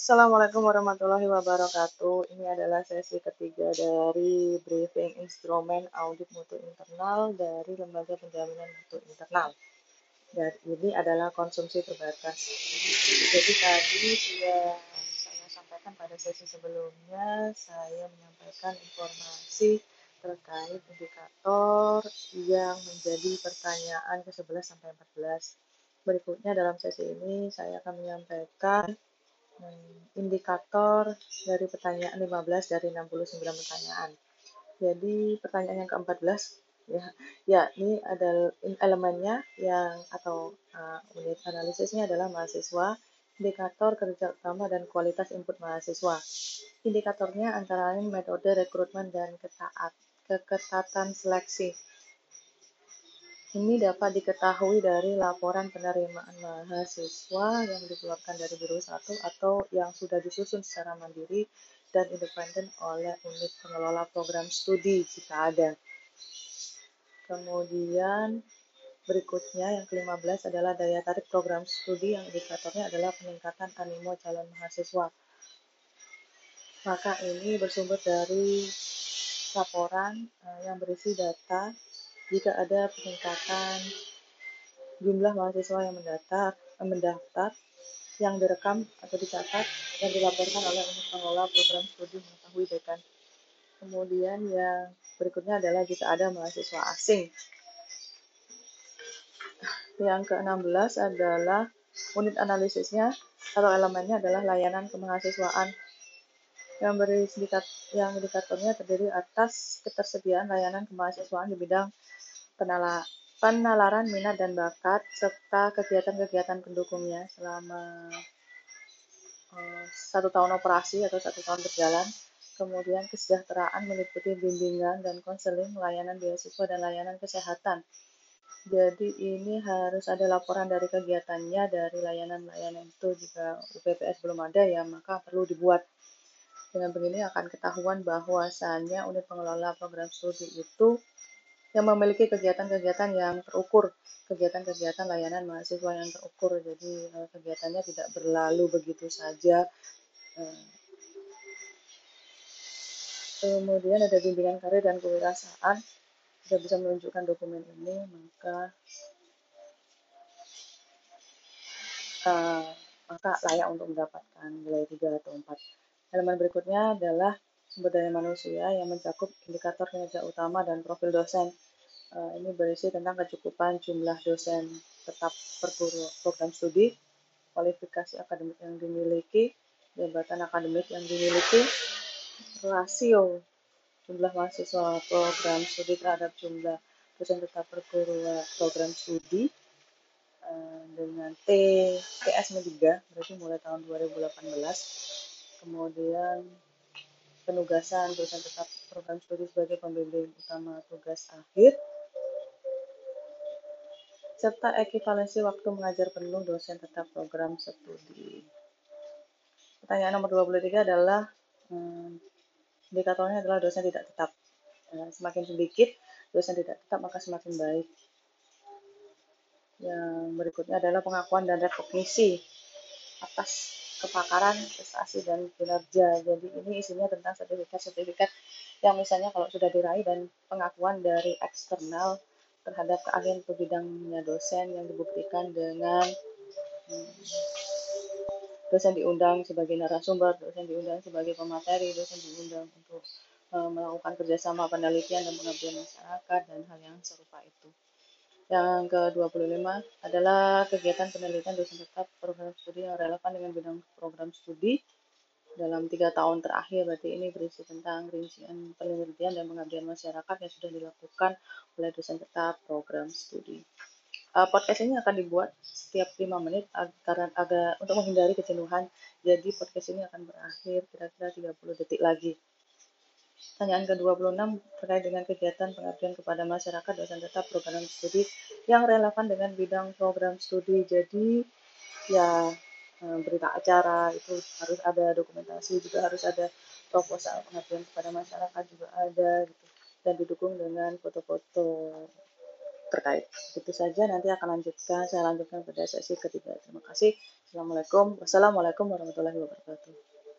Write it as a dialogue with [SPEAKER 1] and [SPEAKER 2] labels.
[SPEAKER 1] Assalamualaikum warahmatullahi wabarakatuh. Ini adalah sesi ketiga dari briefing instrumen audit mutu internal dari Lembaga Penjaminan Mutu Internal. Dan ini adalah konsumsi terbatas. Jadi tadi sudah saya sampaikan pada sesi sebelumnya, saya menyampaikan informasi terkait indikator yang menjadi pertanyaan ke-11 sampai 14. Berikutnya dalam sesi ini saya akan menyampaikan indikator dari pertanyaan 15 dari 69 pertanyaan. Jadi pertanyaan yang ke-14 ya, ya ini ada elemennya yang atau uh, unit analisisnya adalah mahasiswa, indikator kerja utama dan kualitas input mahasiswa. Indikatornya antara lain metode rekrutmen dan ketaat, keketatan seleksi. Ini dapat diketahui dari laporan penerimaan mahasiswa yang dikeluarkan dari Biro 1 atau yang sudah disusun secara mandiri dan independen oleh unit pengelola program studi jika ada. Kemudian berikutnya yang ke-15 adalah daya tarik program studi yang indikatornya adalah peningkatan animo calon mahasiswa. Maka ini bersumber dari laporan eh, yang berisi data jika ada peningkatan jumlah mahasiswa yang mendaftar, mendaftar yang direkam atau dicatat yang dilaporkan oleh unit pengelola program studi mengetahui dekan. Kemudian yang berikutnya adalah jika ada mahasiswa asing. Yang ke-16 adalah unit analisisnya atau elemennya adalah layanan kemahasiswaan yang beri yang indikatornya terdiri atas ketersediaan layanan kemahasiswaan di bidang penalaran minat dan bakat, serta kegiatan-kegiatan pendukungnya selama uh, satu tahun operasi atau satu tahun berjalan. Kemudian kesejahteraan meliputi bimbingan dan konseling, layanan beasiswa, dan layanan kesehatan. Jadi ini harus ada laporan dari kegiatannya, dari layanan-layanan itu. Jika UPPS belum ada, ya maka perlu dibuat. Dengan begini akan ketahuan bahwasannya unit pengelola program studi itu yang memiliki kegiatan-kegiatan yang terukur, kegiatan-kegiatan layanan mahasiswa yang terukur. Jadi eh, kegiatannya tidak berlalu begitu saja. Eh, kemudian ada bimbingan karir dan kewirausahaan. Jika bisa menunjukkan dokumen ini, maka uh, maka layak untuk mendapatkan nilai 3 atau 4. Elemen berikutnya adalah sumber daya manusia yang mencakup indikator kinerja utama dan profil dosen. Uh, ini berisi tentang kecukupan jumlah dosen tetap perguru program studi, kualifikasi akademik yang dimiliki, jabatan akademik yang dimiliki, rasio jumlah mahasiswa program studi terhadap jumlah dosen tetap perguruan program studi uh, dengan T TS 3 berarti mulai tahun 2018 kemudian penugasan dosen tetap program studi sebagai pembimbing utama tugas akhir, serta ekivalensi waktu mengajar penuh dosen tetap program studi. Pertanyaan nomor 23 adalah hmm, indikatornya adalah dosen tidak tetap. Eh, semakin sedikit dosen tidak tetap maka semakin baik. Yang berikutnya adalah pengakuan dan rekognisi atas kepakaran, prestasi, dan kinerja. Jadi ini isinya tentang sertifikat-sertifikat yang misalnya kalau sudah diraih dan pengakuan dari eksternal terhadap keahlian ke bidangnya dosen yang dibuktikan dengan hmm, dosen diundang sebagai narasumber, dosen diundang sebagai pemateri, dosen diundang untuk uh, melakukan kerjasama penelitian dan pengabdian masyarakat dan hal yang serupa itu. Yang ke-25 adalah kegiatan penelitian dosen tetap program studi yang relevan dengan bidang program studi dalam tiga tahun terakhir. Berarti ini berisi tentang rincian penelitian dan pengabdian masyarakat yang sudah dilakukan oleh dosen tetap program studi. Uh, podcast ini akan dibuat setiap lima menit karena agak untuk menghindari kejenuhan. Jadi podcast ini akan berakhir kira-kira 30 detik lagi. Pertanyaan ke-26 terkait dengan kegiatan pengabdian kepada masyarakat dosen tetap program studi yang relevan dengan bidang program studi. Jadi ya eh, berita acara itu harus ada dokumentasi juga harus ada proposal pengabdian kepada masyarakat juga ada gitu dan didukung dengan foto-foto terkait. Itu saja nanti akan lanjutkan saya lanjutkan pada sesi ketiga. Terima kasih. Assalamualaikum. Wassalamualaikum warahmatullahi wabarakatuh.